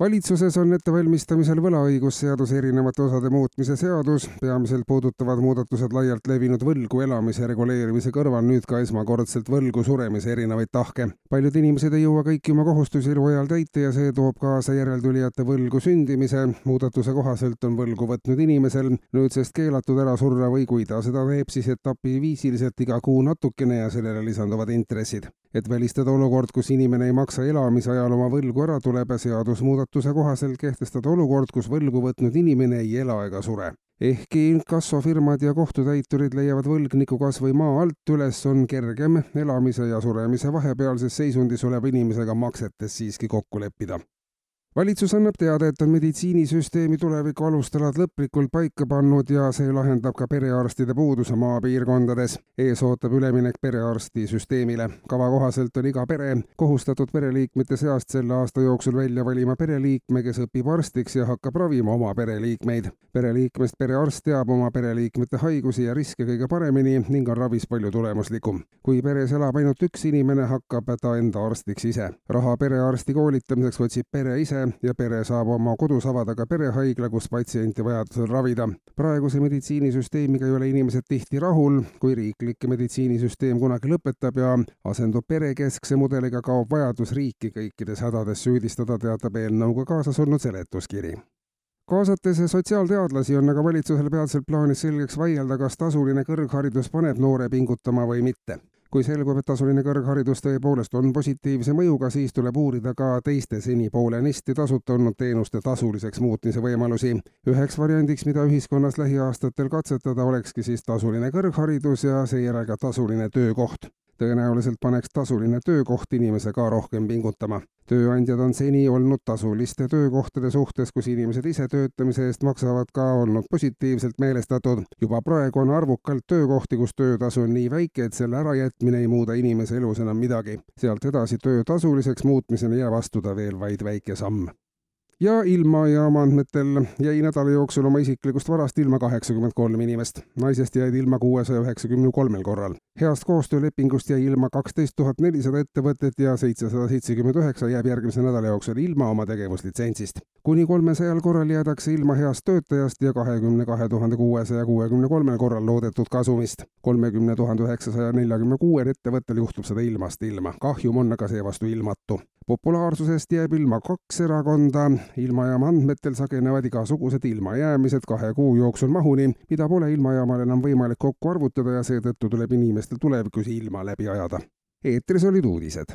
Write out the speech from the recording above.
valitsuses on ettevalmistamisel võlaõigusseaduse erinevate osade muutmise seadus, peamiselt puudutavad muudatused laialt levinud võlgu elamise reguleerimise kõrval nüüd ka esmakordselt võlgu suremise erinevaid tahke. paljud inimesed ei jõua kõiki oma kohustusi eluajal täita ja see toob kaasa järeltulijate võlgu sündimise. muudatuse kohaselt on võlgu võtnud inimesel nüüdsest keelatud ära surra või kui ta seda teeb, siis etapiviisiliselt iga kuu natukene ja sellele lisanduvad intressid et välistada olukord, kus inimene ei maksa elamise ajal oma võlgu ära, tuleb seadusmuudatuse kohaselt kehtestada olukord, kus võlgu võtnud inimene ei ela ega sure. ehkki inkassofirmad ja kohtutäiturid leiavad võlgniku kas või maa alt üles, on kergem elamise ja suremise vahepealses seisundis oleva inimesega maksetes siiski kokku leppida valitsus annab teada, et on meditsiinisüsteemi tuleviku alustalad lõplikult paika pannud ja see lahendab ka perearstide puuduse maapiirkondades. ees ootab üleminek perearstisüsteemile. kava kohaselt on iga pere kohustatud pereliikmete seast selle aasta jooksul välja valima pereliikme, kes õpib arstiks ja hakkab ravima oma pereliikmeid. pereliikmest perearst teab oma pereliikmete haigusi ja riske kõige paremini ning on ravis palju tulemuslikum. kui peres elab ainult üks inimene, hakkab ta enda arstiks ise. raha perearsti koolitamiseks otsib pere ise ja pere saab oma kodus avada ka perehaigla, kus patsienti vajadusel ravida. praeguse meditsiinisüsteemiga ei ole inimesed tihti rahul, kui riiklik meditsiinisüsteem kunagi lõpetab ja asendub perekeskse mudeliga, kaob vajadus riiki kõikides hädades süüdistada, teatab eelnõuga kaasas olnud seletuskiri. Kaasates sotsiaalteadlasi on aga valitsusel peatselt plaanis selgeks vaielda, kas tasuline kõrgharidus paneb noore pingutama või mitte kui selgub, et tasuline kõrgharidus tõepoolest on positiivse mõjuga, siis tuleb uurida ka teiste seni poolenisti tasuta olnud teenuste tasuliseks muutmise võimalusi. üheks variandiks, mida ühiskonnas lähiaastatel katsetada, olekski siis tasuline kõrgharidus ja seejärel ka tasuline töökoht tõenäoliselt paneks tasuline töökoht inimese ka rohkem pingutama. tööandjad on seni olnud tasuliste töökohtade suhtes, kus inimesed ise töötamise eest maksavad, ka olnud positiivselt meelestatud. juba praegu on arvukalt töökohti, kus töötasu on nii väike, et selle ärajätmine ei muuda inimese elus enam midagi. sealt edasi töö tasuliseks muutmiseni jääb astuda veel vaid väike samm ja ilmajaama andmetel jäi nädala jooksul oma isiklikust varast ilma kaheksakümmend kolm inimest. naisest jäid ilma kuuesaja üheksakümne kolmel korral. heast koostöölepingust jäi ilma kaksteist tuhat nelisada ettevõtet ja seitsesada seitsekümmend üheksa jääb järgmise nädala jooksul ilma oma tegevuslitsentsist. Kuni kolmesajal korral jäädakse ilma heast töötajast ja kahekümne kahe tuhande kuuesaja kuuekümne kolmel korral loodetud kasumist. kolmekümne tuhande üheksasaja neljakümne kuuel ettevõttel juhtub seda ilmast ilma. kahjum on aga seevastu ilmatu populaarsusest jääb ilma kaks erakonda, ilmajaama andmetel sagenevad igasugused ilmajäämised kahe kuu jooksul mahuni, mida pole ilmajaamal enam võimalik kokku arvutada ja seetõttu tuleb inimestel tulevikus ilma läbi ajada. eetris olid uudised